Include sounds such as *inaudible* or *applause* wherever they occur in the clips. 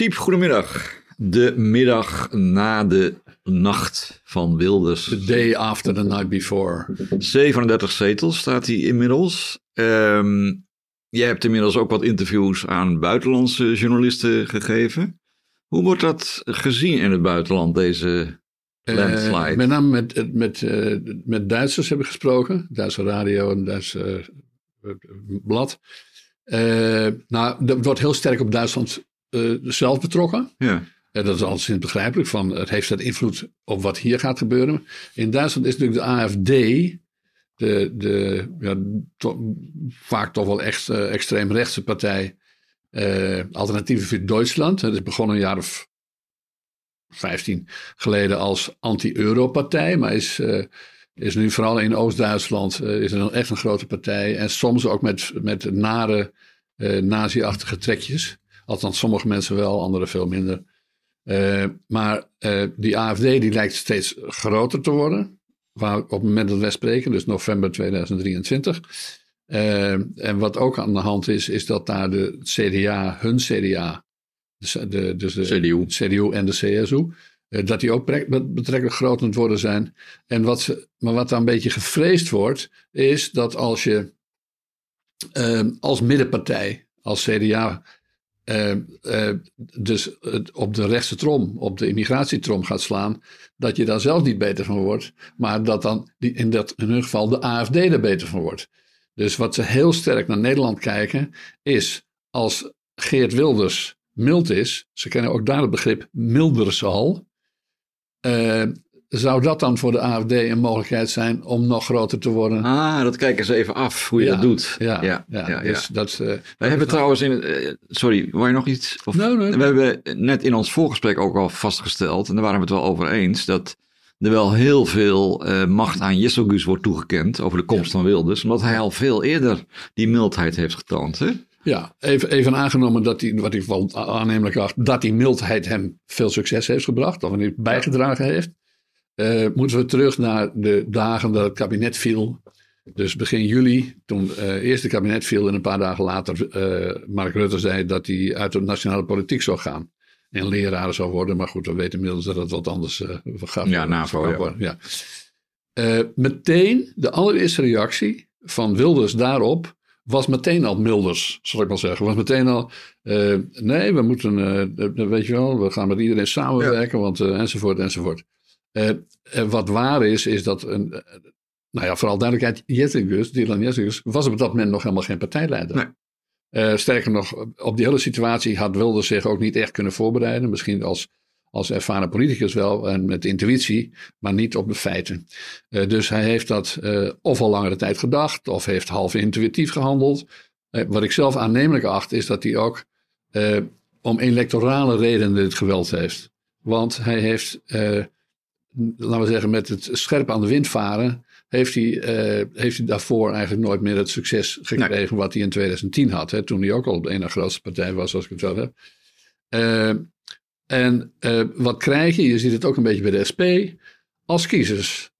Siep, goedemiddag. De middag na de nacht van Wilders. The day after the night before. 37 zetels staat hij inmiddels. Um, jij hebt inmiddels ook wat interviews aan buitenlandse journalisten gegeven. Hoe wordt dat gezien in het buitenland, deze landslide? Uh, met name met, met, uh, met Duitsers hebben gesproken. Duitse radio en Duitse uh, blad. nou, dat wordt heel sterk op Duitsland zelf betrokken. Ja. dat is alleszins begrijpelijk. Van, het heeft dat invloed op wat hier gaat gebeuren. In Duitsland is natuurlijk de AFD de, de ja, to, vaak toch wel echt uh, extreemrechtse partij uh, Alternatieven voor Duitsland. Dat is begonnen een jaar of 15 geleden als anti-euro-partij, maar is, uh, is nu vooral in Oost-Duitsland is een, echt een grote partij. En soms ook met, met nare nazi-achtige trekjes. Althans, sommige mensen wel, anderen veel minder. maar die AFD die lijkt steeds groter te worden waar op het moment dat wij spreken, dus november 2023. Uh, en wat ook aan de hand is, is dat daar de CDA, hun CDA, dus de, dus de CDU. CDU en de CSU, dat die ook betrekkelijk groot aan het worden zijn. En wat ze, maar wat daar een beetje gevreesd wordt, is dat als je als middenpartij, als CDA, uh, uh, dus op de rechtse trom, op de immigratietrom gaat slaan, dat je daar zelf niet beter van wordt, maar dat dan in, dat, in hun geval de AFD er beter van wordt. Dus wat ze heel sterk naar Nederland kijken, is als Geert Wilders mild is, ze kennen ook daar het begrip mildersal, uh, zou dat dan voor de AFD een mogelijkheid zijn om nog groter te worden? Ah, dat kijken ze even af hoe je ja, dat doet. Ja, ja, ja, ja dus dat. Uh, Wij hebben trouwens in. Uh, sorry, wou je nog iets? Of, nee, nee. We hebben net in ons voorgesprek ook al vastgesteld, en daar waren we het wel over eens, dat er wel heel veel uh, macht aan Jesselgus wordt toegekend over de komst van Wilders, omdat hij al veel eerder die mildheid heeft getoond. Hè? Ja, even, even aangenomen dat hij, wat ik wel aannemelijk acht, dat die mildheid hem veel succes heeft gebracht, of hij bijgedragen heeft. Uh, moeten we terug naar de dagen dat het kabinet viel. Dus begin juli, toen uh, eerst het kabinet viel en een paar dagen later uh, Mark Rutte zei dat hij uit de nationale politiek zou gaan. En leraar zou worden, maar goed, we weten inmiddels dat het wat anders gaat ja, NAVO, ja. worden. Ja. meteen, de allereerste reactie van Wilders daarop was meteen al Milders, zal ik maar zeggen. Was meteen al, nee, we moeten, weet je wel, we gaan met iedereen samenwerken, ja. want enzovoort, enzovoort. Uh, wat waar is, is dat, een, nou ja, vooral duidelijkheid, Jettegus, Dylan Jettegus, was op dat moment nog helemaal geen partijleider. Nee. Uh, sterker nog, op die hele situatie had Wilders zich ook niet echt kunnen voorbereiden. Misschien als, als ervaren politicus wel, en met intuïtie, maar niet op de feiten. Uh, dus hij heeft dat of al langere tijd gedacht, of heeft half intuïtief gehandeld. wat ik zelf aannemelijk acht, is dat hij ook om electorale redenen dit geweld heeft. Want hij heeft laten we zeggen, met het scherp aan de wind varen, heeft hij, uh, heeft hij daarvoor eigenlijk nooit meer het succes gekregen nee. wat hij in 2010 had. Hè, toen hij ook al de ene grootste partij was, zoals ik het wel heb. Uh, en uh, wat krijg je? Je ziet het ook een beetje bij de SP. Als kiezers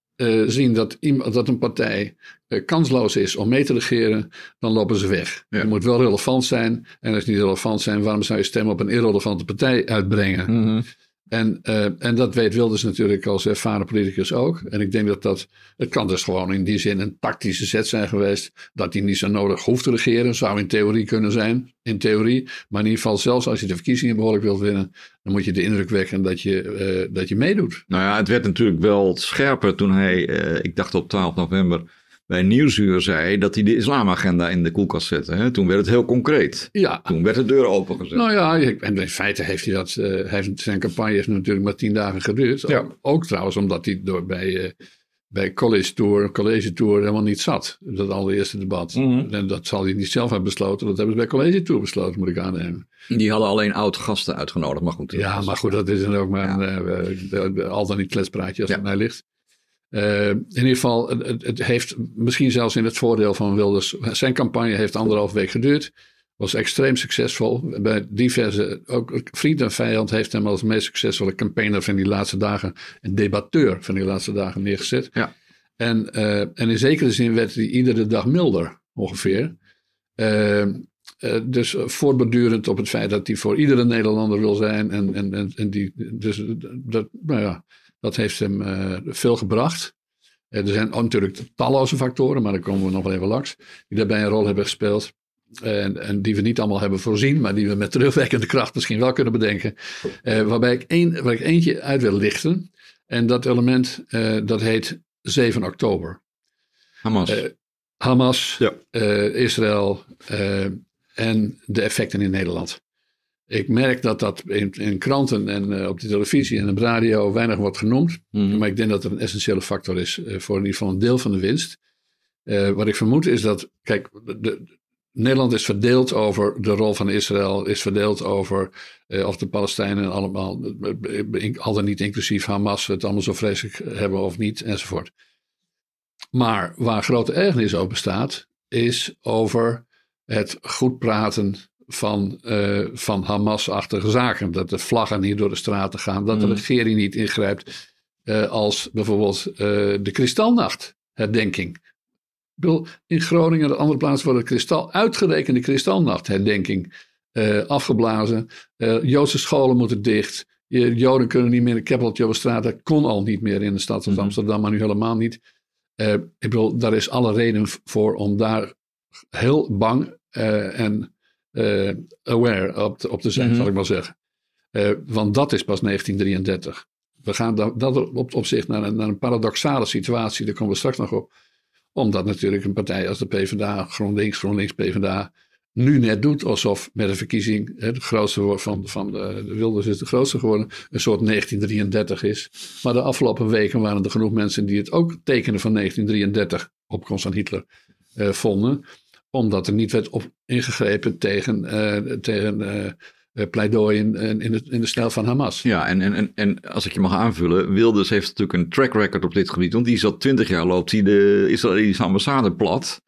zien dat, iemand, dat een partij kansloos is om mee te regeren, dan lopen ze weg. Ja. Je moet wel relevant zijn. En als je niet relevant zijn, waarom zou je stemmen op een irrelevante partij uitbrengen? Mm -hmm. En, uh, en dat weet Wilders natuurlijk als ervaren politicus ook. En ik denk dat dat, het kan dus gewoon in die zin een tactische zet zijn geweest. Dat hij niet zo nodig hoeft te regeren, zou in theorie kunnen zijn. In theorie. Maar in ieder geval, zelfs als je de verkiezingen behoorlijk wilt winnen, dan moet je de indruk wekken dat je, uh, dat je meedoet. Nou ja, het werd natuurlijk wel scherper toen hij, uh, ik dacht op 12 november, bij Nieuwsuur zei dat hij de islamagenda in de koelkast zette. Hè? Toen werd het heel concreet. Ja. Toen werd de deur opengezet. Nou ja, en in feite heeft hij dat. Uh, heeft, zijn campagne heeft natuurlijk maar tien dagen geduurd. Ja. Ook, ook, trouwens omdat hij door bij, uh, bij College Tour, College Tour helemaal niet zat. Dat allereerste debat. Mm -hmm. En dat zal hij niet zelf hebben besloten. Dat hebben ze bij College Tour besloten, moet ik aannemen. Die hadden alleen oud gasten uitgenodigd, maar goed. Ja, maar goed, dat is dan ook maar Ja. een, uh, al dan niet kletspraatje als Ja. het mij ligt. Uh, in ieder geval, het, het heeft misschien zelfs in het voordeel van Wilders. Zijn campagne heeft anderhalf week geduurd. Was extreem succesvol. Bij diverse, ook vriend en vijand heeft hem als meest succesvolle campaigner van die laatste dagen. Een debatteur van die laatste dagen neergezet. Ja. En, uh, en in zekere zin werd hij iedere dag milder, ongeveer. Uh, eh, dus voortbordurend op het feit dat hij voor iedere Nederlander wil zijn. En, en, en, en die, dus dat, nou ja, dat heeft hem uh, veel gebracht. er zijn natuurlijk talloze factoren, maar daar komen we nog wel even langs. Die daarbij een rol hebben gespeeld. En, en, die we niet allemaal hebben voorzien, maar die we met terugwerkende kracht misschien wel kunnen bedenken. Uh, waarbij ik, een, waar ik eentje uit wil lichten. En dat element, uh, dat heet 7 oktober. Hamas. Uh, Hamas, ja. Israël en de effecten in Nederland. Ik merk dat dat in, in kranten en op de televisie en op de radio weinig wordt genoemd. Mhm. Maar ik denk dat het een essentiële factor is voor in ieder geval een deel van de winst. wat ik vermoed is dat, kijk, de, Nederland is verdeeld over de rol van Israël, is verdeeld over of de Palestijnen allemaal, al dan niet inclusief Hamas, het allemaal zo vreselijk hebben of niet, enzovoort. Maar waar grote ergernis over bestaat, is over het goed praten van, uh, van Hamas-achtige zaken. Dat de vlaggen niet door de straten gaan, dat de Mm. regering niet ingrijpt, uh, als bijvoorbeeld de Kristalnacht, herdenking. Ik bedoel, in Groningen en andere plaatsen wordt de kristal, uitgerekende kristalnachtherdenking uh, afgeblazen. Joodse scholen moeten dicht. Joden kunnen niet meer in de Keppeltjovenstraat. Dat kon al niet meer in de stad van Mhm. Amsterdam, maar nu helemaal niet. Ik bedoel, daar is alle reden voor om daar heel bang uh, en aware op te, op te zijn, Mhm. zal ik maar zeggen. want dat is pas 1933. We gaan dat, dat op, op zich naar een, naar een paradoxale situatie. Daar komen we straks nog op omdat natuurlijk een partij als de PvdA, GroenLinks, GroenLinks, PvdA, nu net doet alsof met een verkiezing hè, de grootste van, van de, de Wilders is de grootste geworden, een soort 1933 is. Maar de afgelopen weken waren er genoeg mensen die het ook tekenen van 1933, opkomst van Hitler, uh, vonden. Omdat er niet werd op ingegrepen tegen, uh, tegen uh, pleidooi in, in, de, in de stijl van Hamas. Ja, en, en, en als ik je mag aanvullen, Wilders heeft natuurlijk een track record op dit gebied. Want die al twintig jaar loopt hij de Israëlische ambassade plat.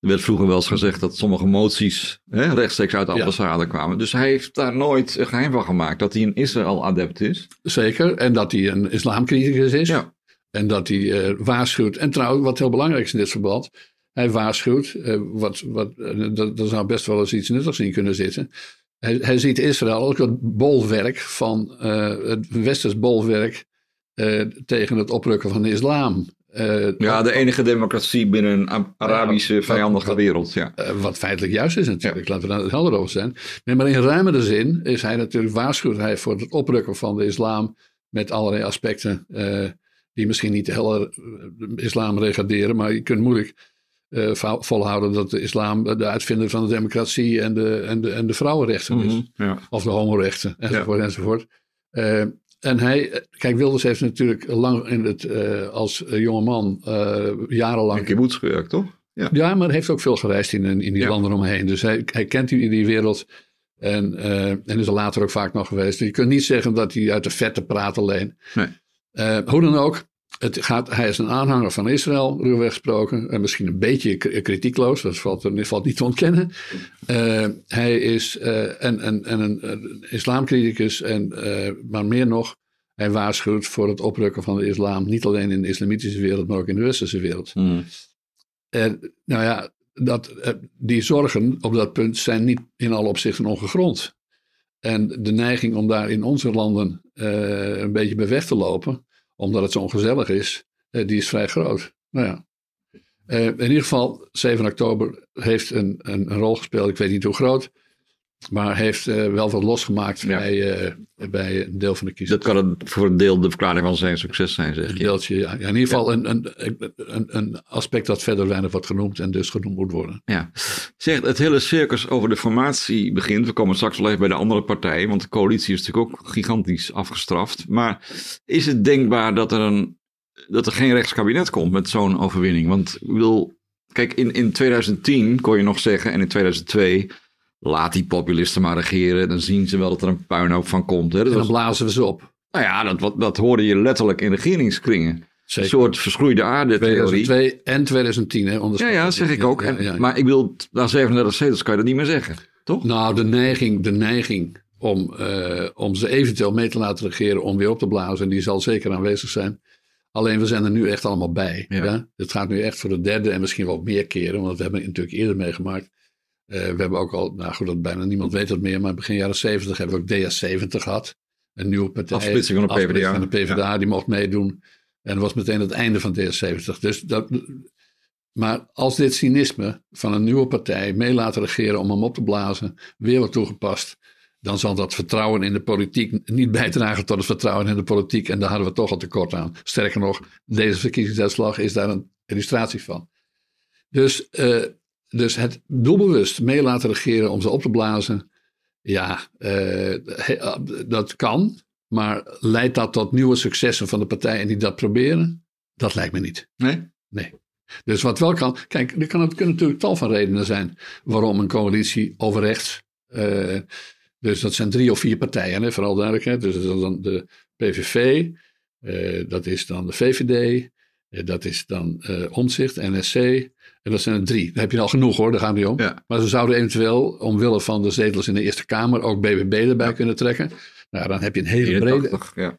Er werd vroeger wel eens gezegd dat sommige moties hè, rechtstreeks uit de ambassade ja. kwamen. Dus hij heeft daar nooit geheim van gemaakt dat hij een Israël-adept is. Zeker, en dat hij een islamcriticus is. Ja. En dat hij uh, waarschuwt. En trouwens, wat heel belangrijk is in dit verband. Hij waarschuwt, uh, wat, wat, dat, zou best wel eens iets nuttigs in kunnen zitten. Hij, hij, ziet Israël ook het bolwerk van uh, het westers bolwerk uh, tegen het oprukken van de islam. Uh, ja, de enige democratie binnen een Arabische vijandige wat, wereld. Ja. Wat feitelijk juist is natuurlijk, ja. laten we daar helder over zijn. Nee, maar in ruimere zin is hij natuurlijk waarschuwt hij voor het oprukken van de islam met allerlei aspecten die misschien niet de hele islam regaderen, maar je kunt moeilijk uh, volhouden dat de islam de uitvinder van de democratie en de, en de, en de vrouwenrechten mm -hmm, is. Ja. Of de homorechten, enzovoort, ja. enzovoort. Uh, en hij, kijk, Wilders heeft natuurlijk lang in het, uh, als jongeman jarenlang... Een kibbutz gewerkt, toch? Ja. ja, maar heeft ook veel gereisd in, in die landen omheen. Dus hij, hij kent die, die wereld en, en is er later ook vaak nog geweest. Je kunt niet zeggen dat hij uit de vette praat alleen. Nee. hoe dan ook, het gaat, hij is een aanhanger van Israël, ruwweg gesproken. En misschien een beetje kritiekloos, dat valt, dat valt niet te ontkennen. Uh, hij is uh, en, en, en een, een islamcriticus, en, uh, maar meer nog, hij waarschuwt voor het oprukken van de islam. Niet alleen in de islamitische wereld, maar ook in de westerse wereld. Mm. En nou ja, dat, die zorgen op dat punt zijn niet in alle opzichten ongegrond. En de neiging om daar in onze landen een beetje bij weg te lopen omdat het zo ongezellig is, uh, die is vrij groot. Nou ja. Uh, in ieder geval, 7 oktober heeft een, een, een, rol gespeeld. Ik weet niet hoe groot. Maar heeft uh, wel wat losgemaakt ja. bij, bij een deel van de kiezers. Dat kan het voor een deel de verklaring van zijn succes zijn, zeg je. Een deeltje, ja. in ieder geval ja. een, een, een, een, aspect dat verder weinig wordt genoemd en dus genoemd moet worden. Ja. Zeg, het hele circus over de formatie begint. We komen straks wel even bij de andere partijen, want de coalitie is natuurlijk ook gigantisch afgestraft. Maar is het denkbaar dat er, een, dat er geen rechtskabinet komt met zo'n overwinning? Want ik wil, kijk, in, in 2010 kon je nog zeggen en in 2002 laat die populisten maar regeren. Dan zien ze wel dat er een puinhoop van komt. Hè? Dat en dan was, blazen we ze op. nou ja, dat, dat, dat hoorde je letterlijk in regeringskringen. Zeker. Een soort verschroeide aarde theorie. 2002 en 2010, hè? Ja, ja, zeg ik ook. Ja, ja, ja. En, maar ik wil, na 37 zetels kan je dat niet meer zeggen, toch? Nou, de neiging, de neiging om, uh, om ze eventueel mee te laten regeren, om weer op te blazen, die zal zeker aanwezig zijn. Alleen we zijn er nu echt allemaal bij. Ja. Het gaat nu echt voor de derde en misschien wel meer keren, want we hebben het natuurlijk eerder meegemaakt we hebben ook al, nou goed, dat bijna niemand weet dat meer, maar begin jaren 70 hebben we ook DS70 gehad. Een nieuwe partij. Afsplitsing van de PvdA. Van de PvdA, die mocht meedoen. En dat was meteen het einde van DS70. Dus dat, maar als dit cynisme van een nieuwe partij mee laten regeren om hem op te blazen, weer wordt toegepast, dan zal dat vertrouwen in de politiek niet bijdragen tot het vertrouwen in de politiek. En daar hadden we toch al tekort aan. Sterker nog, deze verkiezingsuitslag is daar een illustratie van. Dus, uh, dus het doelbewust mee laten regeren om ze op te blazen, ja, uh, dat kan. Maar leidt dat tot nieuwe successen van de partijen die dat proberen? Dat lijkt me niet. Nee? Nee. Dus wat wel kan, kijk, er, kan, er kunnen natuurlijk tal van redenen zijn waarom een coalitie over rechts. Uh, dus dat zijn drie of vier partijen, hè, vooral duidelijkheid. Dus dat is dan de PVV, uh, dat is dan de VVD, uh, dat is dan Omzicht, NSC. En dat zijn er drie. Daar heb je al genoeg hoor, daar gaan die om. Ja. Maar ze zouden eventueel, omwille van de zetels in de Eerste Kamer, ook BBB erbij ja. kunnen trekken. Nou, dan heb je een hele 84, brede.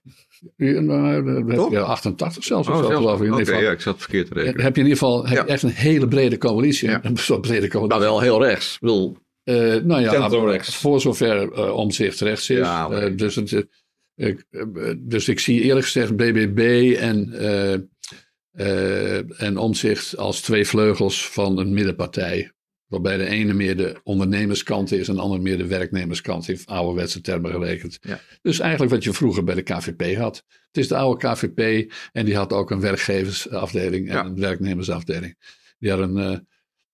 ja. Nou, ja, 88 zelfs of Oh, zo, geloof ik. In Oké, ieder geval. ja, ik zat verkeerd te rekenen. heb je in ieder geval heb je echt een hele brede coalitie. *laughs* Een soort brede coalitie. Maar wel heel rechts. Ik bedoel, Eh, nou ja, voor zover eh, omzicht rechts is. Eh, dus, het, eh, eh, dus ik zie eerlijk gezegd BBB en, eh, en omzicht als twee vleugels van een middenpartij. Waarbij de ene meer de ondernemerskant is en de andere meer de werknemerskant. In ouderwetse termen gerekend. Ja. Dus eigenlijk wat je vroeger bij de KVP had. Het is de oude KVP en die had ook een werkgeversafdeling en Ja. een werknemersafdeling. Die hadden eh,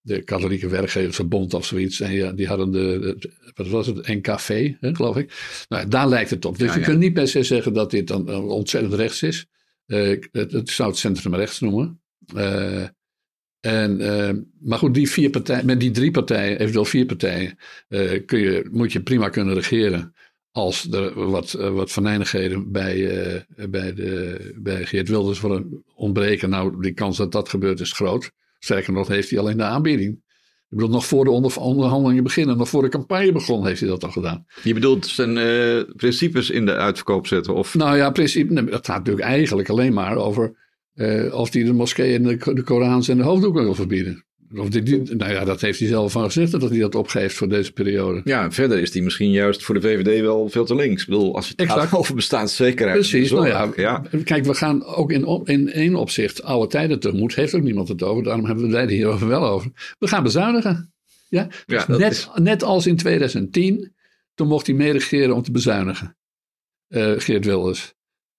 de katholieke werkgeversverbond of zoiets. En ja, die hadden de, de- wat was het, NKV, hè, geloof ik. Nou, daar lijkt het op. Dus Ja, je kunt niet per se zeggen dat dit dan eh, ontzettend rechts is. Eh, het, het zou het centrum rechts noemen. Eh, en, eh, maar goed, die vier partijen, met die drie partijen, eventueel vier partijen, kun je, moet je prima kunnen regeren. Als er wat, wat venijnigheden bij, bij, de, bij Geert Wilders ontbreken. Nou, die kans dat dat gebeurt is groot. Sterker nog, heeft hij al in de aanbieding. Ik bedoel, nog voor de onder- onderhandelingen beginnen, nog voor de campagne begon, heeft hij dat al gedaan. je bedoelt zijn eh, principes in de uitverkoop zetten? Of, Nou ja, in principe, nee, dat gaat natuurlijk eigenlijk alleen maar over eh, of hij de moskeeën en de, de Korans en de hoofddoeken wil verbieden. Of die, die- nou ja, dat heeft hij zelf van gezegd dat hij dat opgeeft voor deze periode. ja, verder is die misschien juist voor de VVD wel veel te links. Ik bedoel, als je het Exact. gaat over bestaanszekerheid. Precies, nou ja. Kijk, we gaan ook in, in één opzicht oude tijden tegemoet. Heeft ook niemand het over, daarom hebben we het hierover wel over. We gaan bezuinigen. Ja? Ja, dat net, is- net als in 2010, toen mocht hij meeregeren om te bezuinigen. Eh, Geert Wilders.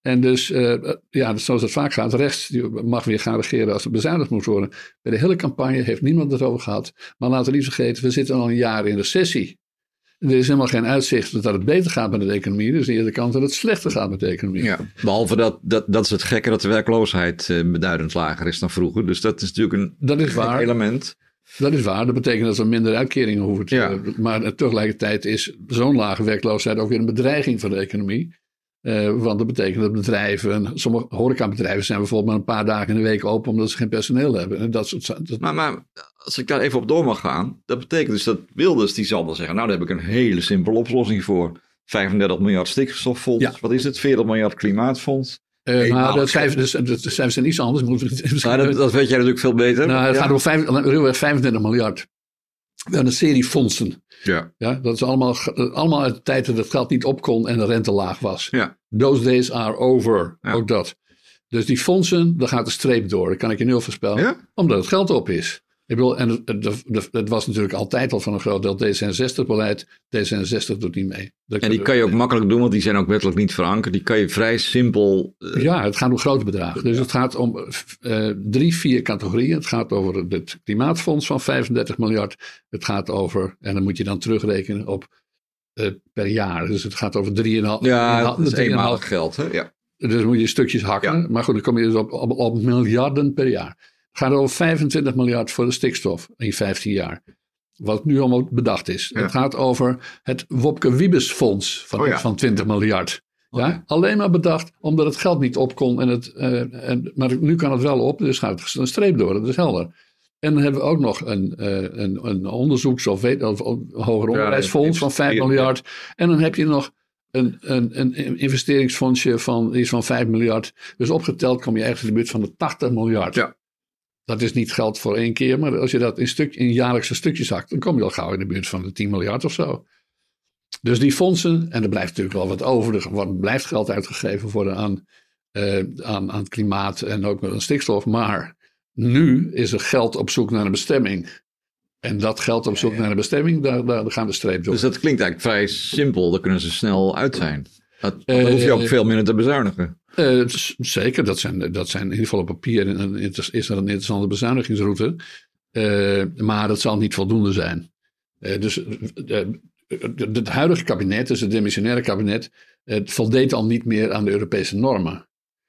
En dus, eh, ja, zoals het vaak gaat, rechts die mag weer gaan regeren als er bezuinigd moet worden. Bij de hele campagne heeft niemand het over gehad. Maar laten we niet vergeten, we zitten al een jaar in recessie. Er is helemaal geen uitzicht dat het beter gaat met de economie. Dus eerder de kans dat het slechter gaat met de economie. Ja, behalve dat, dat, dat is het gekke dat de werkloosheid eh, beduidend lager is dan vroeger. Dus dat is natuurlijk een Dat is waar. element. Dat is waar. Dat betekent dat er minder uitkeringen hoeven te Ja. Maar tegelijkertijd is zo'n lage werkloosheid ook weer een bedreiging voor de economie. Eh, want dat betekent dat bedrijven, sommige horecabedrijven zijn bijvoorbeeld maar een paar dagen in de week open omdat ze geen personeel hebben. En dat soort, dat, Maar, maar als ik daar even op door mag gaan, dat betekent dus dat Wilders die zal dan zeggen, nou daar heb ik een hele simpele oplossing voor. 35 miljard stikstoffonds, Ja. wat is het? 40 miljard klimaatfonds. eh, maar eenmalig. de cijfers, dus, de cijfers zijn iets anders. Moet, Nou, dat, dat weet jij natuurlijk veel beter. nou, het ja. gaat om vijf, ruwweg 25 miljard. Een serie fondsen. Ja. Ja, dat is allemaal, allemaal uit de tijd dat het geld niet op kon en de rente laag was. Ja. Those days are over. Ja. Ook dat. Dus die fondsen, daar gaat de streep door. Dat kan ik je nu al voorspellen. Ja? Omdat het geld op is. Ik bedoel, en het, was natuurlijk altijd al van een groot deel D66-beleid. D66 doet niet mee. Dat En die kan je ook makkelijk doen, want die zijn ook wettelijk niet verankerd. Die kan je vrij simpel... eh, Ja, het gaat om grote bedragen. Dus het gaat om eh, drie, vier categorieën. Het gaat over het klimaatfonds van 35 miljard. Het gaat over, en dan moet je dan terugrekenen op eh, per jaar. Dus het gaat over 3,5 ja, dat is 3,5 eenmalig geld. Hè? Ja. Dus moet je stukjes hakken. Ja. Maar goed, dan kom je dus op, op, op miljarden per jaar. Gaat over 25 miljard voor de stikstof in 15 jaar. Wat nu allemaal bedacht is. Ja. Het gaat over het Wopke Wiebes fonds van, Oh ja. van 20 miljard. Ja? Alleen maar bedacht omdat het geld niet op kon. En het, eh, en, maar nu kan het wel op, dus gaat het een streep door. Dat is helder. En dan hebben we ook nog een, eh, een, een onderzoeks- of, weet, of hoger onderwijsfonds van 5 ja. miljard. En dan heb je nog een, een, een investeringsfondsje van iets van 5 miljard. Dus opgeteld kom je ergens in de buurt van de 80 miljard. Ja. Dat is niet geld voor één keer, maar als je dat in, stuk, in jaarlijkse stukjes zakt, dan kom je al gauw in de buurt van de 10 miljard of zo. Dus die fondsen, en er blijft natuurlijk wel wat over, er blijft geld uitgegeven worden aan, uh, aan, aan het klimaat en ook aan stikstof, maar nu is er geld op zoek naar een bestemming. En dat geld op zoek naar een bestemming, daar, daar gaan de streep door. Dus dat klinkt eigenlijk vrij simpel, daar kunnen ze snel uit zijn. Dat, dan hoef je ook veel minder te bezuinigen. Uh, zeker, dat zijn, dat zijn in ieder geval op papier een, is er een interessante bezuinigingsroute. Uh, maar dat zal niet voldoende zijn. dus het huidige kabinet, dus het demissionaire kabinet, het voldeed al niet meer aan de Europese normen.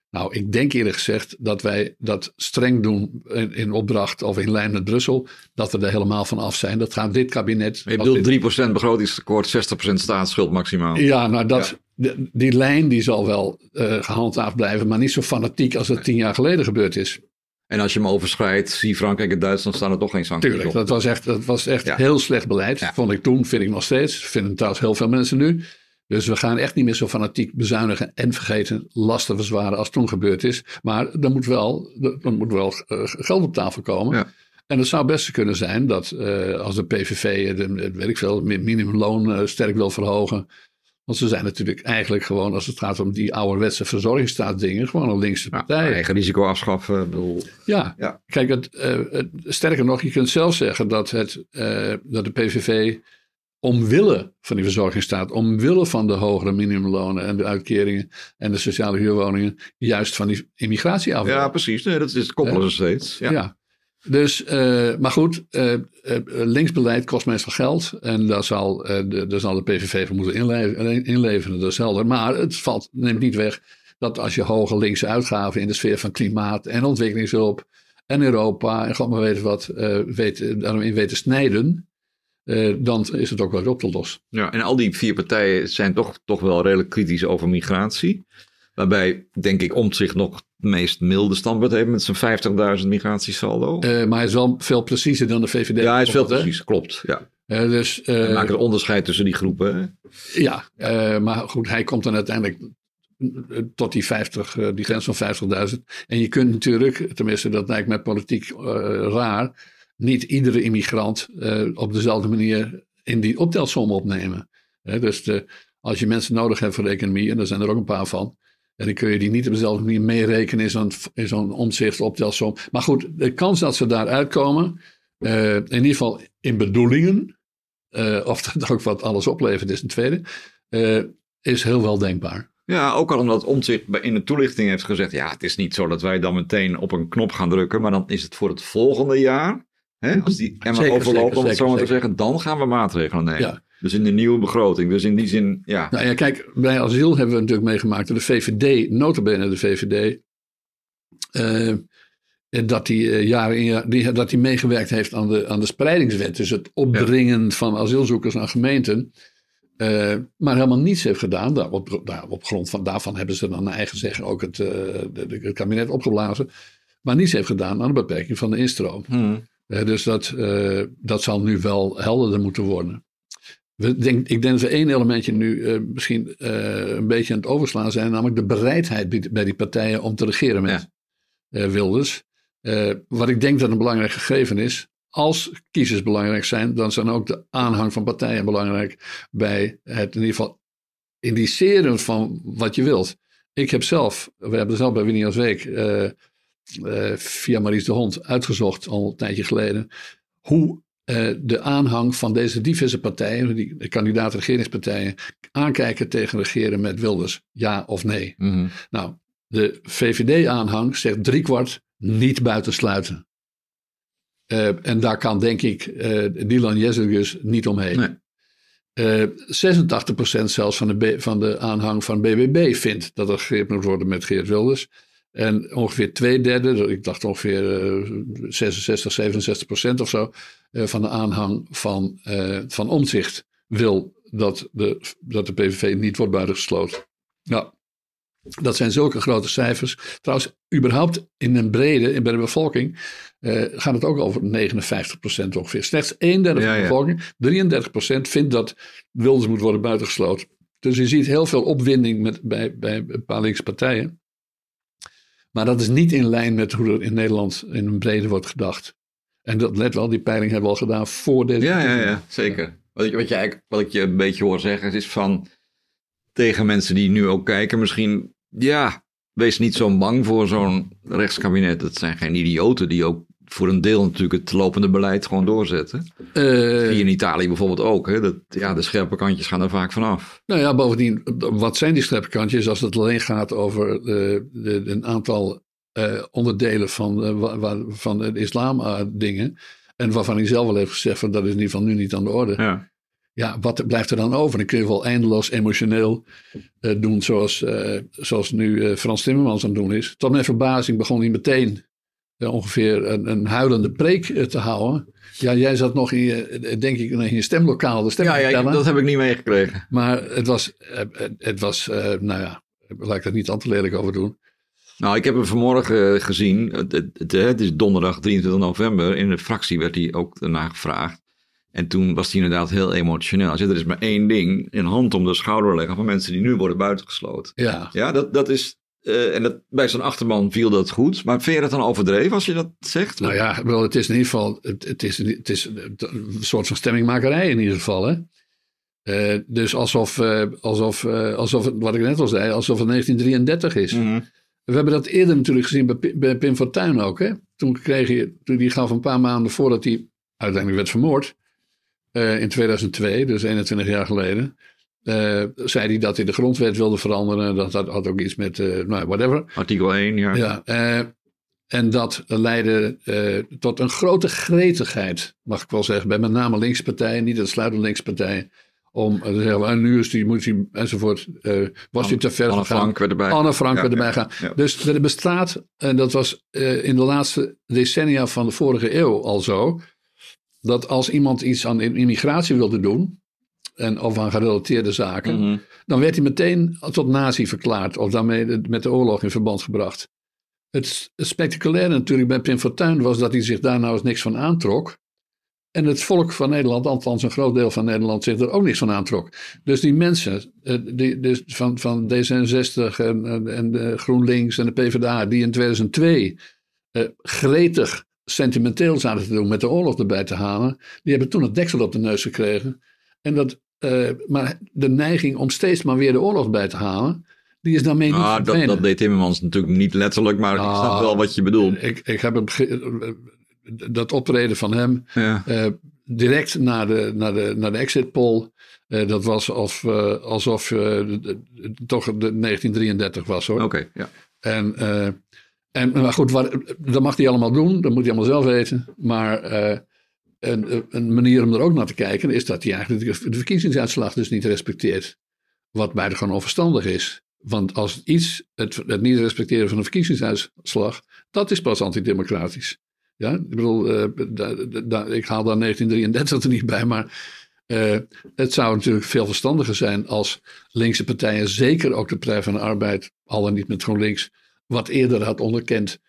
Nou, ik denk eerlijk gezegd dat wij dat streng doen in, in, opdracht of in lijn met Brussel, dat we er helemaal van af zijn. Dat gaat dit kabinet. Je bedoelt 3% begrotingstekort, 60% staatsschuld maximaal. Ja, nou dat, Die, die lijn die zal wel uh, gehandhaafd blijven, maar niet zo fanatiek als het tien jaar geleden gebeurd is. En als je hem overschrijdt, zie Frankrijk en Duitsland staan er toch geen sancties Tuurlijk, dat was echt, dat was echt heel slecht beleid. Ja. Vond ik toen, vind ik nog steeds. Vinden trouwens heel veel mensen nu. Dus we gaan echt niet meer zo fanatiek bezuinigen en vergeten lasten verzwaren als toen gebeurd is. Maar er moet wel, er moet wel uh, geld op tafel komen. Ja. En het zou best kunnen zijn dat uh, als de PVV, de, weet ik veel, minimumloon uh, sterk wil verhogen. Want ze zijn natuurlijk eigenlijk gewoon, als het gaat om die ouderwetse verzorgingsstaatsdingen, gewoon een linkse partij. Ja, eigen risico afschaffen. Bedoel. Ja. ja, kijk, het, het, sterker nog, je kunt zelf zeggen dat, het, dat de PVV omwille van die verzorgingsstaat, omwille van de hogere minimumlonen en de uitkeringen en de sociale huurwoningen, juist van die immigratie af. Ja, precies. Nee, dat is koppelen ze steeds. Ja. ja. Dus, uh, maar goed, uh, linksbeleid kost meestal geld. En daar zal, de, daar zal de PVV voor moeten inleveren, dat is helder. Maar het valt, neemt niet weg dat als je hoge linkse uitgaven in de sfeer van klimaat en ontwikkelingshulp en Europa en god maar weten wat, weet, daarom weet te snijden, dan is het ook wel op te lossen. Ja, en al die vier partijen zijn toch, toch wel redelijk kritisch over migratie. Waarbij, denk ik, Omtzigt nog het meest milde standpunt heeft met zijn 50.000 migratiesaldo. Uh, maar hij is wel veel preciezer dan de VVD. Ja, hij is veel precies, klopt. Ja. Uh, dus, uh, maken een onderscheid tussen die groepen. Ja, maar goed, hij komt dan uiteindelijk tot die, 50, die grens van 50.000. En je kunt natuurlijk, tenminste dat lijkt mij politiek raar niet iedere immigrant op dezelfde manier in die optelsom opnemen. dus de, als je mensen nodig hebt voor de economie, en daar zijn er ook een paar van, en dan kun je die niet op dezelfde manier meerekenen in zo'n, in zo'n omzicht optelsom. Maar goed, de kans dat ze daar uitkomen, uh, in ieder geval in bedoelingen, uh, of dat ook wat alles oplevert is een tweede, is heel wel denkbaar. Ja, ook al omdat Omtzigt in de toelichting heeft gezegd: ja, het is niet zo dat wij dan meteen op een knop gaan drukken, maar dan is het voor het volgende jaar. Hè? Als die Emma overloopt, om het zo maar te zeggen, dan gaan we maatregelen nemen. Ja. Dus in de nieuwe begroting. Dus in die zin, ja. Nou ja, kijk, bij asiel hebben we natuurlijk meegemaakt dat de VVD, notabene de VVD, uh, dat die uh, jaren in, die, dat die meegewerkt heeft aan de, aan de spreidingswet. Dus het opdringen van asielzoekers aan gemeenten. Uh, maar helemaal niets heeft gedaan. Daar, op, daar, op grond van, daarvan hebben ze dan naar eigen zeggen ook het, de, de, het kabinet opgeblazen. Maar niets heeft gedaan aan de beperking van de instroom. Hmm. Uh, dus dat, dat zal nu wel helderder moeten worden. We denk, ik denk dat we één elementje nu uh, misschien een beetje aan het overslaan zijn, namelijk de bereidheid bij die partijen om te regeren met ja. Wilders. wat ik denk dat een belangrijk gegeven is, als kiezers belangrijk zijn, dan zijn ook de aanhang van partijen belangrijk bij het in ieder geval indiceren van wat je wilt. Ik heb zelf, we hebben zelf bij Winnie als Week via Maries de Hond uitgezocht al een tijdje geleden. Hoe uh, de aanhang van deze diverse partijen, die de kandidaat-regeringspartijen, aankijken tegen regeren met Wilders. Ja of nee. Mm -hmm. Nou, de VVD-aanhang zegt driekwart niet buitensluiten. Uh, en daar kan denk ik uh, Dylan Jezelgus niet omheen. Nee. Uh, 86% zelfs van de, van de aanhang van BBB vindt dat er gereerd moet worden met Geert Wilders. En ongeveer twee derde, ik dacht ongeveer uh, 66, 67 procent of zo, uh, van de aanhang van, uh, van omzicht wil dat de, dat de PVV niet wordt buitengesloten. Nou, dat zijn zulke grote cijfers. Trouwens, überhaupt in een brede, bij de bevolking, uh, gaat het ook over 59 procent ongeveer. Slechts een derde van de bevolking, 33 procent, vindt dat Wilders moet worden buitengesloten. Dus je ziet heel veel opwinding met, bij, bij een paar linkse partijen. Maar dat is niet in lijn met hoe er in Nederland in een brede wordt gedacht. En dat, let wel, die peiling hebben we al gedaan voor deze. Ja, ja, ja zeker. Wat, je, wat, je eigenlijk, wat ik je een beetje hoor zeggen is van tegen mensen die nu ook kijken, misschien, ja, wees niet zo bang voor zo'n rechtskabinet. Dat zijn geen idioten die ook voor een deel natuurlijk het lopende beleid gewoon doorzetten. Uh, in Italië bijvoorbeeld ook. Hè? Dat, ja, de scherpe kantjes gaan er vaak vanaf. Nou ja, bovendien, wat zijn die scherpe kantjes als het alleen gaat over uh, de, een aantal uh, onderdelen van, van de islam dingen. En waarvan hij zelf wel heeft gezegd van dat is in ieder geval nu niet aan de orde. Ja. Ja, wat blijft er dan over? Dan kun je wel eindeloos emotioneel doen zoals, zoals nu Frans Timmermans aan het doen is. Tot mijn verbazing begon hij meteen ongeveer een, een huilende preek te houden. Ja, jij zat nog in je, denk ik, in je stemlokaal de stem ja, ja, dat heb ik niet meegekregen. Maar het was, het was nou ja, laat ik er niet al te lelijk over doen. Nou, ik heb hem vanmorgen gezien. Het, het, is donderdag 23 november. In de fractie werd hij ook daarna gevraagd. En toen was hij inderdaad heel emotioneel. Hij zei, er is maar één ding, een hand om de schouder leggen van mensen die nu worden buitengesloten. Ja, ja dat, dat is, uh, en dat, bij zo'n achterman viel dat goed. Maar vind je dat dan overdreven als je dat zegt? Nou ja, wel, het is in ieder geval het, het, is, het is een soort van stemmingmakerij in ieder geval. Hè? Uh, dus alsof, uh, alsof, alsof, wat ik net al zei, alsof het 1933 is. Mm -hmm. We hebben dat eerder natuurlijk gezien bij, bij Pim Fortuyn ook. Hè? Toen kreeg je, toen die gaf een paar maanden voordat hij uiteindelijk werd vermoord. in 2002, dus 21 jaar geleden. Uh, zei hij dat hij de grondwet wilde veranderen. Dat had ook iets met, uh, nou, whatever. Artikel 1, ja. ja uh, en dat leidde tot een grote gretigheid, mag ik wel zeggen, bij met name linkse partijen, niet uitsluitend linkse partijen. Om te zeggen, en nu is die, moet hij, enzovoort, was hij te ver Anne Frank werd erbij. Anne Frank ja, werd erbij gaan. Ja. Dus er bestaat, en dat was in de laatste decennia van de vorige eeuw al zo, dat als iemand iets aan immigratie wilde doen, en, of aan gerelateerde zaken, mm -hmm. dan werd hij meteen tot nazi verklaard of daarmee met de oorlog in verband gebracht. Het, het spectaculaire natuurlijk bij Pim Fortuyn was dat hij zich daar nou eens niks van aantrok. En het volk van Nederland, althans een groot deel van Nederland, zich er ook niks van aantrok. Dus die mensen eh, die, dus van, van D66 en, en, en de GroenLinks en de PvdA, die in 2002 uh, gretig sentimenteel zaten te doen met de oorlog erbij te halen, die hebben toen het deksel op de neus gekregen. En dat uh, maar de neiging om steeds maar weer de oorlog bij te halen, die is daarmee niet ah, dat, dat, deed Timmermans natuurlijk niet letterlijk, maar ah, ik snap wel wat je bedoelt. Ik, ik heb het, dat optreden van hem ja. uh, direct na de, naar de, naar de exit poll. Uh, dat was of, alsof toch de 1933 was hoor. Oké, okay, ja. En, en maar goed, wat, dat mag hij allemaal doen, dat moet hij allemaal zelf weten. Maar een, een, manier om er ook naar te kijken is dat hij eigenlijk de verkiezingsuitslag dus niet respecteert. Wat buitengewoon onverstandig is. Want als iets, het, het niet respecteren van een verkiezingsuitslag, dat is pas antidemocratisch. Ja, ik bedoel, da, ik haal daar 1933 er niet bij, maar uh, het zou natuurlijk veel verstandiger zijn als linkse partijen, zeker ook de Partij van de Arbeid, al niet met GroenLinks, wat eerder had onderkend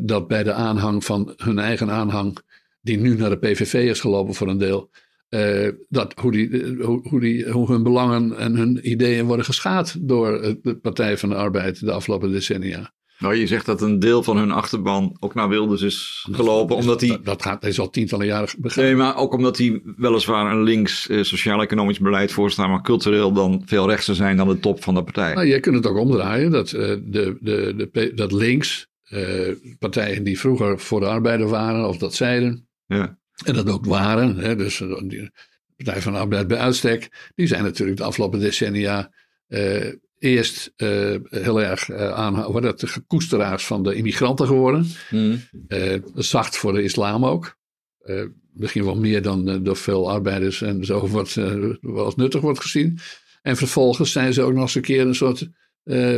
dat bij de aanhang van hun eigen aanhang die nu naar de PVV is gelopen voor een deel. Uh, dat, hoe, die, hoe, hoe, die, hoe hun belangen en hun ideeën worden geschaad door de Partij van de Arbeid de afgelopen decennia. Nou, je zegt dat een deel van hun achterban ook naar Wilders is gelopen, omdat hij... Dat, dat, gaat, is al tientallen jaren begaan. Nee, maar ook omdat hij weliswaar een links sociaal-economisch beleid voorstaat, maar cultureel dan veel rechtser zijn dan de top van de partij. Nou, je kunt het ook omdraaien, dat, uh, de, de, de, dat links, partijen die vroeger voor de arbeider waren, of dat zeiden, ja. En dat ook waren. Hè, dus de Partij van de Arbeid bij uitstek. Die zijn natuurlijk de afgelopen decennia uh, eerst uh, heel erg uh, aan, wat het, de gekoesteraars van de immigranten geworden. Mm. zacht voor de islam ook. misschien wel meer dan door veel arbeiders en zo wordt, wel als nuttig wordt gezien. En vervolgens zijn ze ook nog eens een keer een soort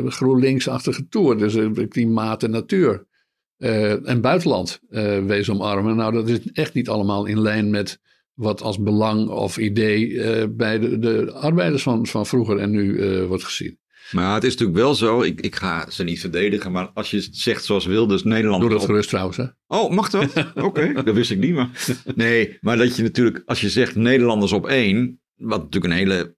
GroenLinks-achtige tour. Dus klimaat en natuur. Uh, en buitenland uh, wees omarmen. Nou, dat is echt niet allemaal in lijn met wat als belang of idee uh, bij de, de, arbeiders van, van vroeger en nu wordt gezien. Maar het is natuurlijk wel zo, ik, ik ga ze niet verdedigen, maar als je zegt zoals Wilders Nederland... Doe dat op... gerust trouwens, hè? Oh, mag dat? *laughs* Oké, okay, dat wist ik niet, maar... Nee, maar dat je natuurlijk, als je zegt Nederlanders op één, wat natuurlijk een hele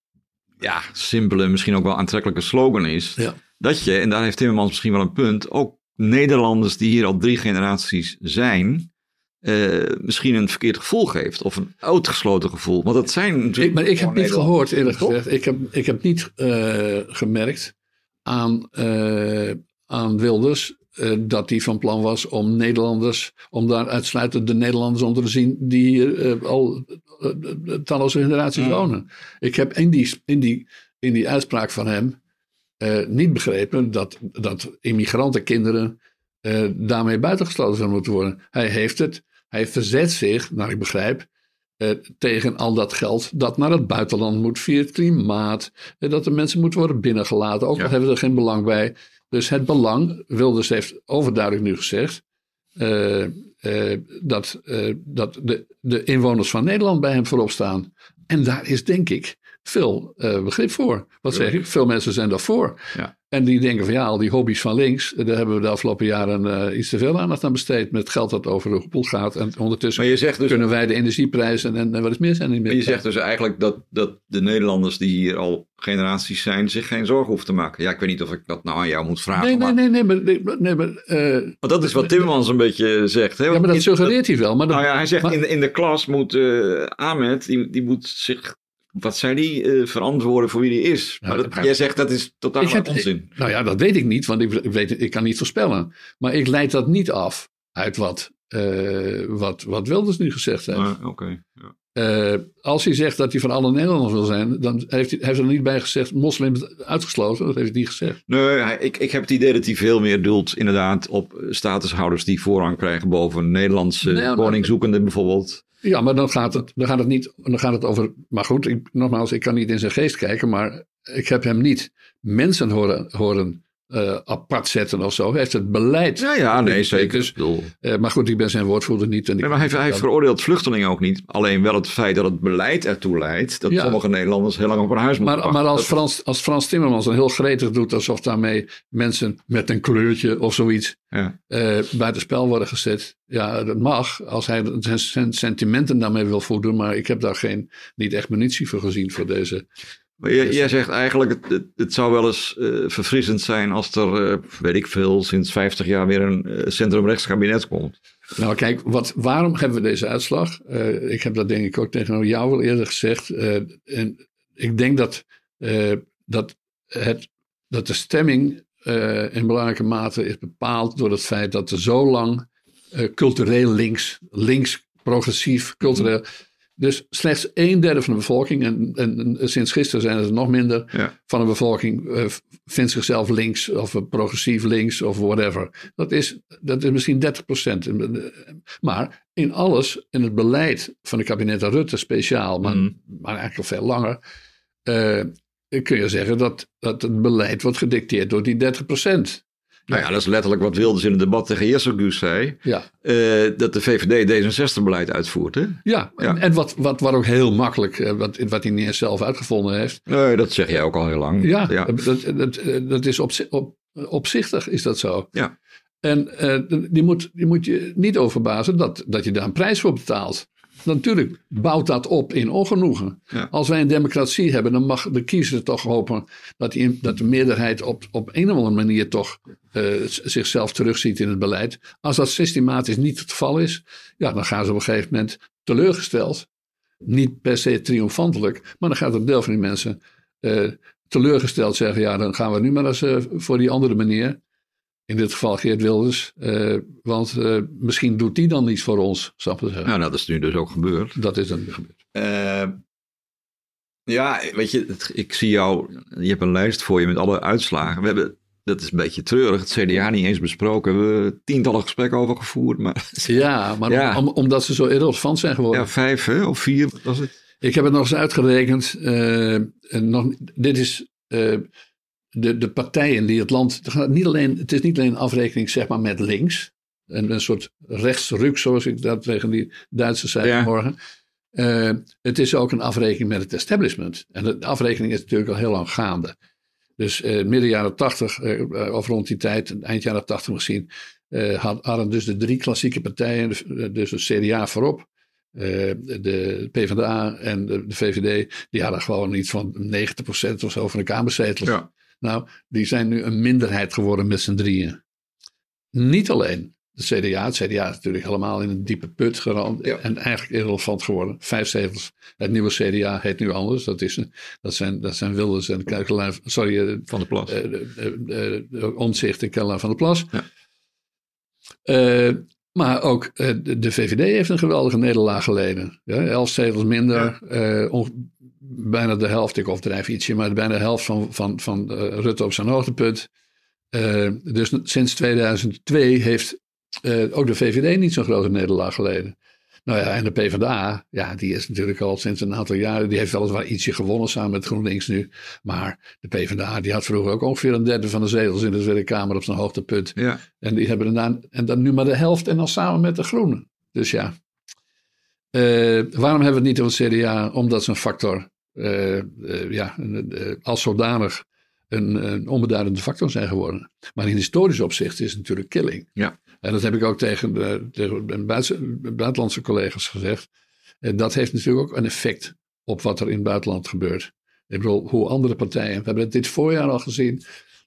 ja, simpele, misschien ook wel aantrekkelijke slogan is, ja. dat je, en daar heeft Timmermans misschien wel een punt, ook Nederlanders die hier al drie generaties zijn, eh, misschien een verkeerd gevoel geeft. Of een uitgesloten gevoel. Want dat zijn natuurlijk. Ik, maar ik heb niet gehoord, eerlijk gezegd. Ik heb, ik heb niet eh, gemerkt aan, eh, aan Wilders dat hij van plan was om Nederlanders, om daar uitsluitend de Nederlanders onder te zien die hier al talloze generaties Hmm. wonen. Ik heb in die, in die, in die uitspraak van hem eh, niet begrepen dat, dat immigrantenkinderen eh, daarmee buitengesloten zouden moeten worden. Hij heeft het, hij verzet zich, naar ik begrijp, eh, tegen al dat geld dat naar het buitenland moet via het klimaat. eh, dat de mensen moeten worden binnengelaten. Ook Ja. al hebben we er geen belang bij. Dus het belang, Wilders heeft overduidelijk nu gezegd. dat dat de, de inwoners van Nederland bij hem voorop staan. En daar is denk ik veel eh, begrip voor. Wat zeg ik? Veel mensen zijn daarvoor. Ja. En die denken van ja, al die hobby's van links, eh, daar hebben we de afgelopen jaren eh, iets te veel aandacht aan besteed. Met geld dat over de hoepel gaat. En ondertussen Maar je zegt dus, kunnen wij de energieprijzen en, en wat is meer zijn niet meer. maar je zegt dus eigenlijk dat, dat de Nederlanders die hier al generaties zijn, zich geen zorgen hoeven te maken. Ja, ik weet niet of ik dat nou aan jou moet vragen. Nee, nee, maar, nee, nee, maar, nee, maar- nee, maar, dat is wat Timmermans een beetje zegt. Hè? ja, maar dat in- suggereert hij wel. Maar dat, Nou ja, hij zegt maar- in, de, in de klas moet eh Ahmed, die, die moet zich, wat zei die, eh, verantwoorden voor wie hij is. Maar dat, jij zegt dat is totaal heb- onzin. Nou ja, dat weet ik niet, want ik, ik weet, ik kan niet voorspellen. Maar ik leid dat niet af uit wat, eh, wat, wat Wilders nu gezegd heeft. Maar, Oké. ja. Eh, als hij zegt dat hij van alle Nederlanders wil zijn, dan heeft hij, heeft er niet bij gezegd moslims uitgesloten. Dat heeft hij niet gezegd. Nee, hij- ik, ik heb het idee dat hij veel meer doelt inderdaad op statushouders die voorrang krijgen boven Nederlandse woningzoekenden bijvoorbeeld. Ja, maar dan gaat het, dan gaat het niet, dan gaat het over. Maar goed, ik, nogmaals, ik kan niet in zijn geest kijken, maar ik heb hem niet mensen horen, horen eh, apart zetten of zo. Hij heeft het beleid. Ja, ja, nee, zeker. Dus, eh, maar goed, ik ben zijn woordvoerder niet. En Nee, maar hij, hij dat- veroordeelt vluchtelingen ook niet. Alleen wel het feit dat het beleid ertoe leidt dat Ja. sommige Nederlanders heel lang op hun huis moeten Maar, maar als, Dat- Frans, als Frans Timmermans dan heel gretig doet alsof daarmee mensen met een kleurtje of zoiets Ja. eh buitenspel worden gezet. Ja, dat mag als hij zijn, zijn sentimenten daarmee wil voldoen. Maar ik heb daar geen, niet echt munitie voor gezien voor deze. Maar jij, jij zegt eigenlijk, het, het, het zou wel eens eh, verfrissend zijn als er, eh, weet ik veel, sinds 50 jaar weer een eh, centrumrechts kabinet komt. Nou kijk, wat, waarom hebben we deze uitslag? Ik heb dat denk ik ook tegen jou al eerder gezegd. En ik denk dat, dat, het, dat de stemming in belangrijke mate is bepaald door het feit dat er zo lang cultureel links, links, progressief, cultureel. Dus slechts een derde van de bevolking, en, en, en sinds gisteren zijn het er nog minder, Ja. van de bevolking eh, vindt zichzelf links of eh, progressief links of whatever. Dat is, dat is misschien 30 procent. Maar in alles, in het beleid van de kabinetten Rutte speciaal, maar, Mhm. maar eigenlijk al veel langer, eh, kun je zeggen dat, dat het beleid wordt gedicteerd door die 30 procent. Nou ja, dat is letterlijk wat Wilders in het debat tegen Jesselgus zei. Ja, eh, dat de VVD D66-beleid uitvoert. Hè? ja. Ja. En, en wat, wat, wat ook heel makkelijk, eh, wat, wat hij niet eens zelf uitgevonden heeft. Nee, dat zeg jij ook al heel lang. Ja, ja. Dat, dat, dat is op, op, opzichtig is dat zo. Ja. En eh, die, moet, die moet je niet overbazen dat, dat je daar een prijs voor betaalt. Natuurlijk bouwt dat op in ongenoegen. Ja. Als wij een democratie hebben, dan mag de kiezer toch hopen dat, die, dat de meerderheid op, op een of andere manier toch eh, zichzelf terugziet in het beleid. Als dat systematisch niet het geval is, ja, dan gaan ze op een gegeven moment teleurgesteld. Niet per se triomfantelijk, maar dan gaat een deel van die mensen eh, teleurgesteld zeggen: ja, dan gaan we nu maar eens eh, voor die andere manier. In dit geval Geert Wilders. eh, want eh, misschien doet die dan niets voor ons, snap je? Nou, dat is nu dus ook gebeurd. Dat is dan nu gebeurd. Eh, ja, weet je, het- ik zie jou, je hebt een lijst voor je met alle uitslagen. We hebben, dat is een beetje treurig, het CDA niet eens besproken. We hebben tientallen gesprekken over gevoerd, maar *laughs* Ja, maar Ja. Om, omdat ze zo irrelevant zijn geworden. ja, vijf hè, of vier was het. Ik heb het nog eens uitgerekend. en nog, dit is de, de partijen die het land. het gaat Niet alleen, het is niet alleen een afrekening zeg maar, met links. Een, een soort rechtsruk, zoals ik dat tegen die Duitsers zei Ja. vanmorgen. Eh, het is ook een afrekening met het establishment. En de afrekening is natuurlijk al heel lang gaande. Dus eh, midden jaren tachtig, eh, of rond die tijd, eind jaren tachtig misschien, had- hadden dus de drie klassieke partijen, de- dus het CDA voorop, de PvdA en de, de VVD, die hadden gewoon iets van 90% of zo van de kamerzetels. Ja. Nou, die zijn nu een minderheid geworden met z'n drieën. niet alleen de CDA. Het CDA is natuurlijk helemaal in een diepe put gerand Ja. en eigenlijk irrelevant geworden. Vijf zetels. Het nieuwe CDA heet nu anders. Dat, is, dat, zijn, dat zijn Wilders en Kerkelaar, sorry, eh, Van de Plas. eh, Omtzigt en Kerkelaar van der Plas. Ja. Eh, maar ook de, de VVD heeft een geweldige nederlaag geleden. Ja, elf zetels minder, onge- bijna de helft, ik overdrijf ietsje, maar bijna de helft van, van, van eh, Rutte op zijn hoogtepunt. Eh, dus sinds 2002 heeft eh, ook de VVD niet zo'n grote nederlaag geleden. Nou ja, en de PvdA, ja, die is natuurlijk al sinds een aantal jaren, die heeft weliswaar ietsje gewonnen samen met GroenLinks nu. Maar de PvdA, die had vroeger ook ongeveer een derde van de zetels in de Tweede Kamer op zijn hoogtepunt. Ja. En die hebben daarna, en dan nu maar de helft en dan samen met de Groenen. Dus ja. Waarom hebben we het niet over het CDA? Omdat ze een factor, ja, een- eh, als zodanig een, een onbeduidende factor zijn geworden. Maar in historisch opzicht is het natuurlijk killing. Ja. En dat heb ik ook tegen, de, tegen buitenlandse collega's gezegd. En dat heeft natuurlijk ook een effect op wat er in het buitenland gebeurt. Ik bedoel, hoe andere partijen. We hebben dit voorjaar al gezien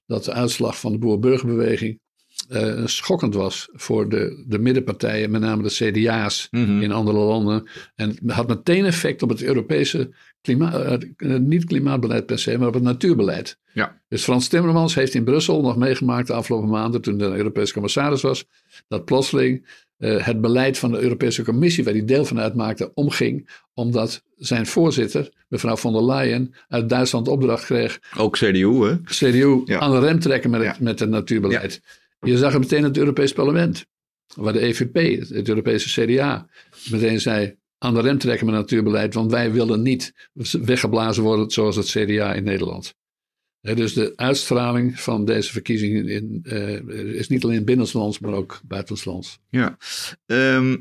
dat de uitslag van de boer-burgerbeweging eh, schokkend was voor de, de middenpartijen, met name de CDA's Mhm. in andere landen. En het had meteen effect op het Europese klimaat, eh, niet klimaatbeleid per se, maar op het natuurbeleid. Ja. Dus Frans Timmermans heeft in Brussel nog meegemaakt de afgelopen maanden, toen hij Europese commissaris was, dat plotseling eh, het beleid van de Europese Commissie, waar hij deel van uitmaakte, omging, omdat zijn voorzitter, mevrouw von der Leyen, uit Duitsland opdracht kreeg Ook CDU, hè? CDU Ja. aan de rem trekken met het, Ja. met het natuurbeleid. Je zag het meteen in het Europees Parlement, waar de EVP, het, Europese CDA, meteen zei aan de rem trekken met natuurbeleid, want wij willen niet weggeblazen worden zoals het CDA in Nederland. Dus de uitstraling van deze verkiezingen in, eh, is niet alleen binnenlands, maar ook buitenlands. Ja. Ehm,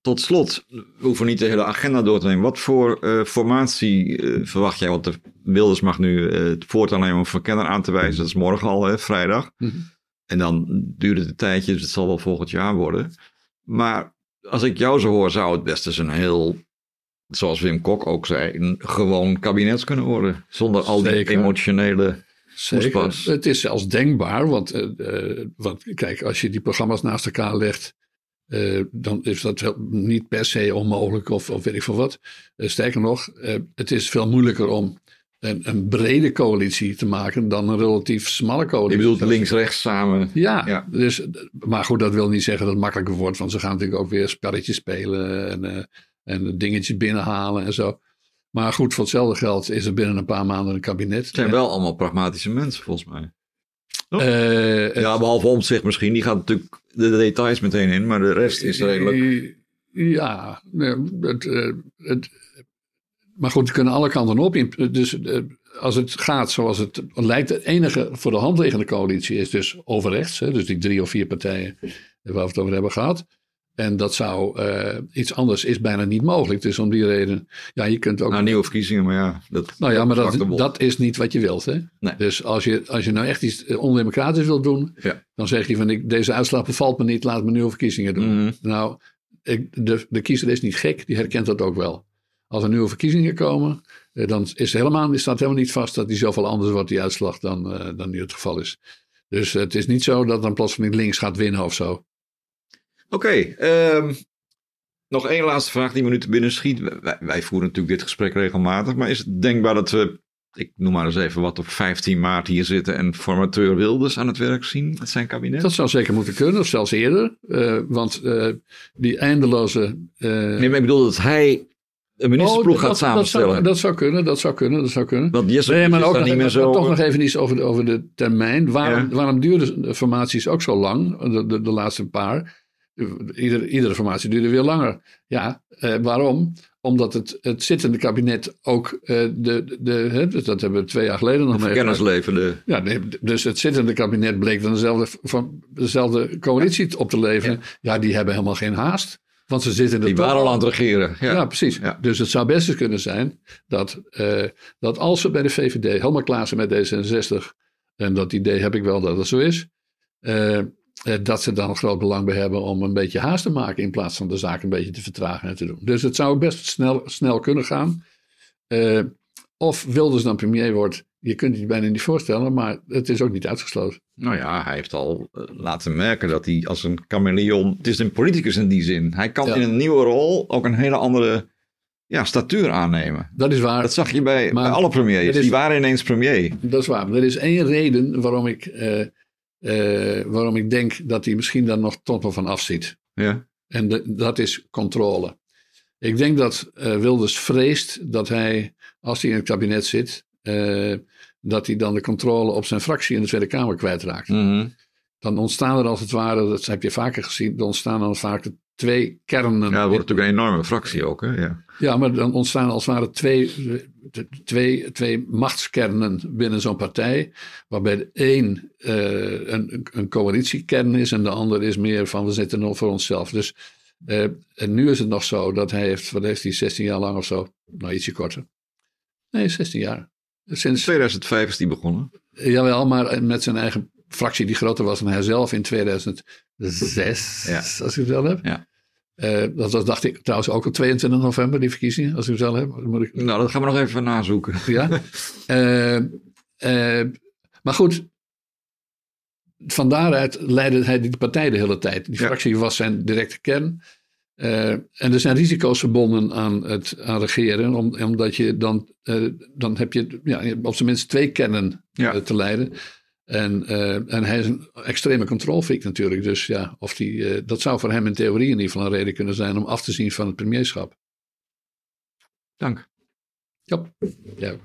tot slot, we hoeven niet de hele agenda door te nemen. Wat voor eh, formatie eh, verwacht jij? Want de Wilders mag nu het voortaan nemen om verkenner aan te wijzen. Dat is morgen al, hè, vrijdag. Mhm. En dan duurt het een tijdje, dus het zal wel volgend jaar worden. Maar als ik jou zo hoor, zou het best eens een heel, zoals Wim Kok ook zei, een gewoon kabinet kunnen worden. Zonder al die Zeker. emotionele... Zeker. Het is zelfs denkbaar, want, eh, eh, want kijk, als je die programma's naast elkaar legt, eh, dan is dat niet per se onmogelijk of, of weet ik veel wat. Sterker nog, het is veel moeilijker om een, een brede coalitie te maken dan een relatief smalle Je coalitie. bedoelt links-rechts samen. Ja, Ja. Dus, maar goed, dat wil niet zeggen dat het makkelijker wordt, want ze gaan natuurlijk ook weer spelletjes spelen en, eh, en dingetjes binnenhalen en zo. Maar goed, voor hetzelfde geld is er binnen een paar maanden een kabinet. Het zijn wel allemaal pragmatische mensen, volgens mij. Eh, Ja, behalve omzicht misschien. Die gaat natuurlijk de details meteen in, maar de rest is redelijk... Ja, het, eh, het, maar goed, die kunnen alle kanten op. Dus eh, als het gaat zoals het lijkt, de enige voor de hand liggende coalitie is dus overrechts. Hè, dus die drie of vier partijen waar we het over hebben gehad. En dat zou eh, iets anders is bijna niet mogelijk. Dus om die reden, ja, je kunt ook. Nou, nieuwe verkiezingen, maar ja. Dat, nou ja, maar dat, dat is niet wat je wilt. Hè? Nee. Dus als je, als je nou echt iets ondemocratisch wilt doen, Ja. dan zeg je van ik, deze uitslag bevalt me niet, laat me nieuwe verkiezingen doen. Mhm. Nou, ik, de, de kiezer is niet gek, die herkent dat ook wel. Als er nieuwe verkiezingen komen, eh, dan is helemaal, is staat helemaal niet vast dat die zoveel anders wordt, die uitslag, dan, eh, dan nu het geval is. Dus het is niet zo dat dan plotseling links gaat winnen of zo. Oké, ehm, nog één laatste vraag die me nu te binnen schiet. Wij, wij voeren natuurlijk dit gesprek regelmatig, maar is het denkbaar dat we, ik noem maar eens even wat, op 15 maart hier zitten en formateur Wilders aan het werk zien met zijn kabinet? Dat zou zeker moeten kunnen, of zelfs eerder. eh, want eh, die eindeloze... eh, Nee, maar ik bedoel dat hij een ministersploeg oh, gaat dat- dat samenstellen. zou- Dat zou kunnen, dat zou kunnen, dat zou kunnen. Want Jesse Nee, maar ook nog, niet meer zo... toch nog even iets over de, over de termijn. Waarom, Ja. waarom duurden de formaties ook zo lang, de, de, de laatste paar? Iedere, iedere formatie duurde weer langer. Ja, eh, waarom? Omdat het, het zittende kabinet ook eh, de, de, hè, dus dat hebben we twee jaar geleden nog meegemaakt. kennisleven. De, Ja, nee, dus het zittende kabinet bleek dan dezelfde, van, dezelfde coalitie op te leveren. Ja. die hebben helemaal geen haast. Want ze zitten die waren al aan het regeren. Ja. ja, precies. Ja. Dus het zou best eens kunnen zijn dat, eh, dat als ze bij de VVD helemaal klaar zijn met D66, en dat idee heb ik wel dat het zo is, eh, eh, dat ze dan groot belang bij hebben om een beetje haast te maken in plaats van de zaak een beetje te vertragen en te doen. Dus het zou best snel, snel kunnen gaan. Eh, of Wilders dan premier wordt, je kunt het je bijna niet voorstellen, maar het is ook niet uitgesloten. Nou ja, hij heeft al eh, laten merken dat hij als een chameleon... Het is een politicus in die zin. Hij kan Ja. in een nieuwe rol ook een hele andere ja, statuur aannemen. Dat is waar. Dat zag je bij, Maar bij alle premiers. is- Die waren ineens premier. Dat is waar. Maar er is één reden waarom ik, eh, eh, waarom ik denk dat hij misschien daar nog wel van afziet. Ja. En de- dat is controle. Ik denk dat Wilders vreest dat hij, als hij in het kabinet zit, dat hij dan de controle op zijn fractie in de Tweede Kamer kwijtraakt. Mhm. Dan ontstaan er als het ware, dat heb je vaker gezien, dan ontstaan dan vaak twee kernen. Ja, dat wordt natuurlijk een enorme fractie ook. Hè? Ja. Ja, maar dan ontstaan als het ware twee, twee, twee machtskernen binnen zo'n partij. Waarbij de een eh, een, een coalitiekern is en de ander is meer van we zitten nog voor onszelf. Dus eh, en nu is het nog zo dat hij heeft, wat heeft hij, 16 jaar lang of zo? Nou, ietsje korter. Nee, 16 jaar. In Sinds, 2005 is die begonnen. jawel, maar met zijn eigen fractie die groter was dan hij zelf in 2006, Ja. als ik het wel heb. Ja. Eh, dat was, dacht ik, trouwens ook op 22 november, die verkiezingen, als ik het wel heb. Moet ik, Nou, dat gaan we nog even nazoeken. ja. *laughs* Eh, eh, maar goed, van daaruit leidde hij die partij de hele tijd. Die Ja. fractie was zijn directe kern. Eh, en er zijn risico's verbonden aan het aan regeren, om, omdat je dan, eh, dan heb je ja, op zijn minst twee kernen Ja. eh, te leiden. En, en hij is een extreme controlfreak natuurlijk. Dus ja, of die, dat zou voor hem in theorie in ieder geval een reden kunnen zijn om af te zien van het premierschap. Dank. Ja. ja.